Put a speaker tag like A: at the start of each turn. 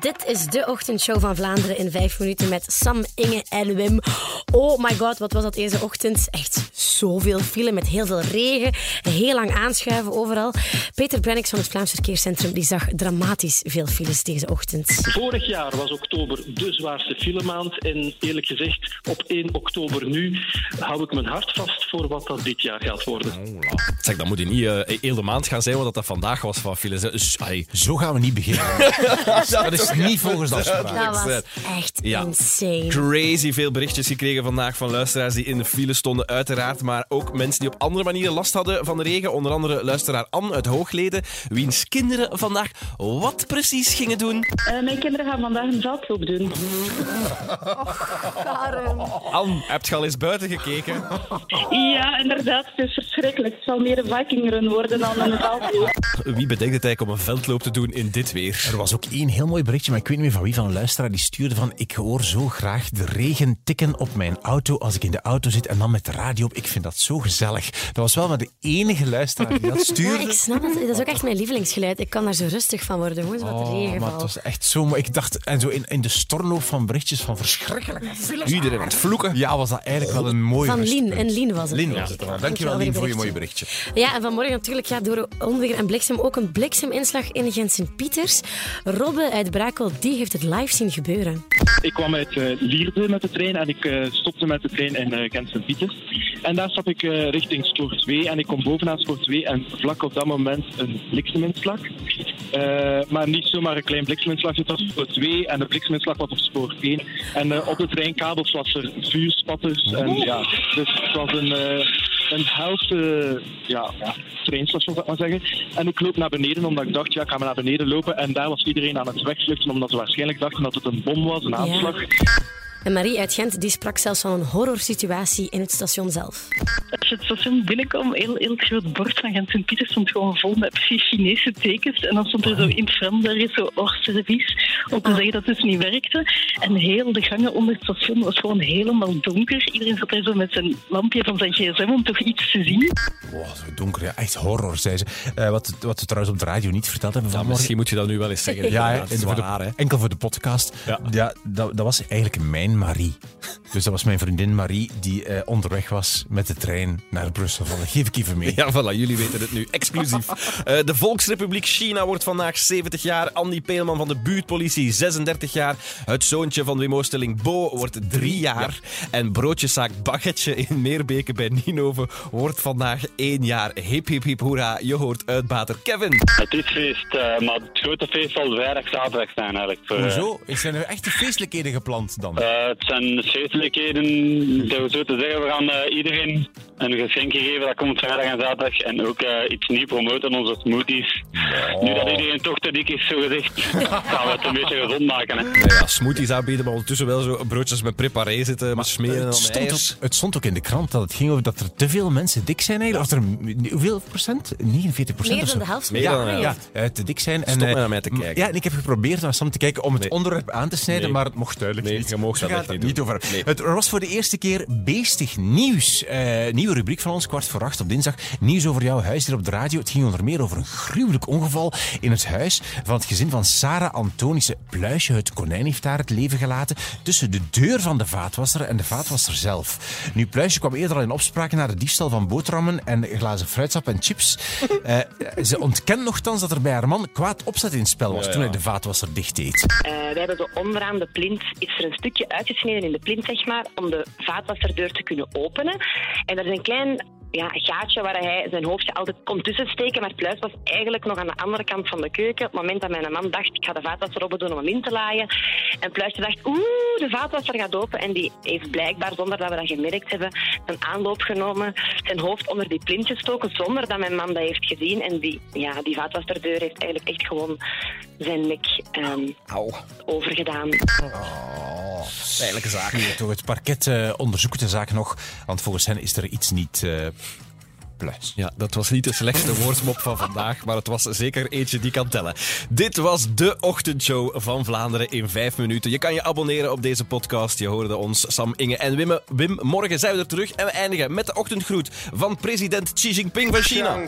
A: Dit is de ochtendshow van Vlaanderen in vijf minuten met Sam, Inge en Wim. Oh my god, wat was dat deze ochtend? Echt zoveel file met heel veel regen. Heel lang aanschuiven overal. Peter Brennix van het Vlaams Verkeerscentrum die zag dramatisch veel files deze ochtend.
B: Vorig jaar was oktober de zwaarste filemaand. En eerlijk gezegd, op 1 oktober nu hou ik mijn hart vast voor wat dat dit jaar gaat worden.
C: Zeg, dat moet je niet eh heel de maand gaan zijn, want dat dat vandaag was van files. Dus, ai,
D: Zo gaan we niet beginnen. dat is niet volgens de afspraak.
A: Dat was echt
C: Ja.
A: insane.
C: crazy veel berichtjes gekregen vandaag van luisteraars die in de file stonden, uiteraard. Maar ook mensen die op andere manieren last hadden van de regen. Onder andere luisteraar Anne uit Hoogleden, wiens kinderen vandaag wat precies gingen doen.
E: Eh, mijn kinderen gaan vandaag een veldloop doen.
C: Anne, heb je al eens buiten gekeken?
E: Ja, inderdaad. Het is verschrikkelijk. Het zal meer een vikingrun worden dan een veldloop.
C: Wie bedenkt het eigenlijk om een veldloop te doen in dit weer?
D: Er was ook één heel mooi berichtje, maar ik weet niet meer van wie, van een luisteraar, die stuurde van ik hoor zo graag de regen tikken op mijn auto als ik in de auto zit en dan met de radio op. Ik vind dat zo gezellig. Dat was wel maar de enige luisteraar die dat
A: Ja,
D: stuurde.
A: ik snap het. Dat is ook echt mijn lievelingsgeluid. Ik kan daar zo rustig van worden. Gewoon zo wat
D: Oh,
A: regen
D: maar het was echt zo mooi. Ik dacht, en zo in, in de stormloop van berichtjes van verschrikkelijke files.
C: Iedereen aan het vloeken.
D: Ja, was dat eigenlijk wel een mooi
A: Van Lien. En Lien was het.
D: Lien was het. wel. Dankjewel, Lien, voor je mooie berichtje.
A: Ja, en vanmorgen natuurlijk ja, door onweer en bliksem ook een blikseminslag in Gent-Sint-Pieters. Robbe uit Brakel, die heeft het live zien gebeuren.
B: Ik kwam uit eh, Lierde met de trein en ik eh, stopte met de trein in uh, Gent-Sint-Pieters. En daar stap ik eh, richting spoor 2 en ik kom bovenaan spoor 2 en vlak op dat moment een blikseminslag. Eh, maar niet zomaar een klein blikseminslag, het was spoor 2 en de blikseminslag was op spoor 1. En eh, op de treinkabels was er vuurspatters en ja, dus het was een... een helse ja, ja, treinstation, zou ik maar zeggen. En ik loop naar beneden, omdat ik dacht, ja, ik ga maar naar beneden lopen. En daar was iedereen aan het wegvluchten, omdat ze waarschijnlijk dachten dat het een bom was, een aanslag.
A: En Marie uit Gent die sprak zelfs van een horrorsituatie in het station zelf.
E: Het station binnenkwam, heel, heel groot bord van Gent Sint-Pieter stond gewoon vol met precies Chinese tekens. En dan stond er zo in het Frans daar is zo hors service, om te zeggen dat het dus niet werkte. En heel de gangen onder het station was gewoon helemaal donker. Iedereen zat daar zo met zijn lampje van zijn gsm om toch iets te zien.
D: Wow, zo donker, ja. echt horror, zei ze. Eh, wat, wat we trouwens op de radio niet verteld hebben
C: Ja, misschien moet je dat nu wel eens zeggen.
D: Ja, voor de- enkel voor de podcast.
C: Ja.
D: Ja, dat, dat was eigenlijk mijn Marie. Dus dat was mijn vriendin Marie die eh, onderweg was met de trein naar Brussel. Dat geef ik even mee.
C: Ja, voilà, jullie weten het nu. Exclusief. Eh, de Volksrepubliek China wordt vandaag 70 jaar. Andy Peelman van de buurtpolitie, 36 jaar. Het zoontje van Wim Oosterling, Bo, wordt 3 jaar. En broodjeszaak Baggetje in Meerbeke bij Ninove wordt vandaag 1 jaar. Hip, hip, hip, hoera. Je hoort uitbater Kevin.
F: Het is feest, eh, maar het grote feest zal vrijdag, zaterdag zijn eigenlijk. Voor, eh,
D: Hoezo? Zijn er echte feestelijkheden gepland dan?
F: eh, het zijn feestelijkheden, zo te zeggen. We gaan eh, iedereen een geschenkje geven, dat komt vrijdag en zaterdag. En ook eh, iets nieuw promoten, onze smoothies. Nu dat iedereen toch te dik is, zo gezegd, gaan we het een beetje gezond maken. Hè.
C: Ja, smoothies aanbieden, maar ondertussen wel zo broodjes met preparé zitten, met smeren en
D: het,
C: dan
D: stond ook, het stond ook in de krant dat het ging over dat er te veel mensen dik zijn eigenlijk. Of er, hoeveel procent? 49 procent
A: Meer dan de helft.
C: Meer
A: ja,
C: dan de
D: Ja, eh, te dik zijn. En,
C: Stop
D: eh,
C: maar naar mij te kijken.
D: Ja, en ik heb geprobeerd naar Sam te kijken om het
C: Nee.
D: onderwerp aan te snijden,
C: Nee.
D: maar het mocht duidelijk
C: Nee,
D: niet.
C: je mag dat niet
D: over.
C: Nee.
D: Het was voor de eerste keer beestig nieuws. Eh, nieuwe rubriek van ons, kwart voor acht op dinsdag. Nieuws over jouw huis hier op de radio. Het ging onder meer over een gruwelijk ongeval in het huis van het gezin van Sarah Antonissen Pluisje. Het konijn heeft daar het leven gelaten tussen de deur van de vaatwasser en de vaatwasser zelf. Nu, Pluisje kwam eerder al in opspraak na de diefstal van boterhammen en glazen fruitsap en chips. Eh, ze ontkent nogthans dat er bij haar man kwaad opzet in het spel was toen hij de vaatwasser dicht deed.
G: Eh, we hebben zo onderaan de plint, is er een stukje uitgesneden in de plint, zeg maar, om de vaatwasserdeur te kunnen openen. En er is een klein ja, gaatje waar hij zijn hoofdje altijd kon tussen steken, maar Pluis was eigenlijk nog aan de andere kant van de keuken. Op het moment dat mijn man dacht, ik ga de vaatwasser open doen om hem in te laaien. En Pluisje dacht, oeh, de vaatwasser gaat open. En die heeft blijkbaar, zonder dat we dat gemerkt hebben, een aanloop genomen, zijn hoofd onder die plint gestoken, zonder dat mijn man dat heeft gezien. En die, ja, die vaatwasserdeur heeft eigenlijk echt gewoon zijn nek ehm, overgedaan.
C: Pijnlijke zaak.
D: Toch het parket eh, onderzoekt de zaak nog, want volgens hen is er iets niet eh pluis.
C: Ja, dat was niet de slechtste woordsmop van vandaag, maar het was zeker eentje die kan tellen. Dit was de ochtendshow van Vlaanderen in vijf minuten. Je kan je abonneren op deze podcast. Je hoorde ons, Sam, Inge en Wim. Wim, morgen zijn we er terug en we eindigen met de ochtendgroet van president Xi Jinping van China.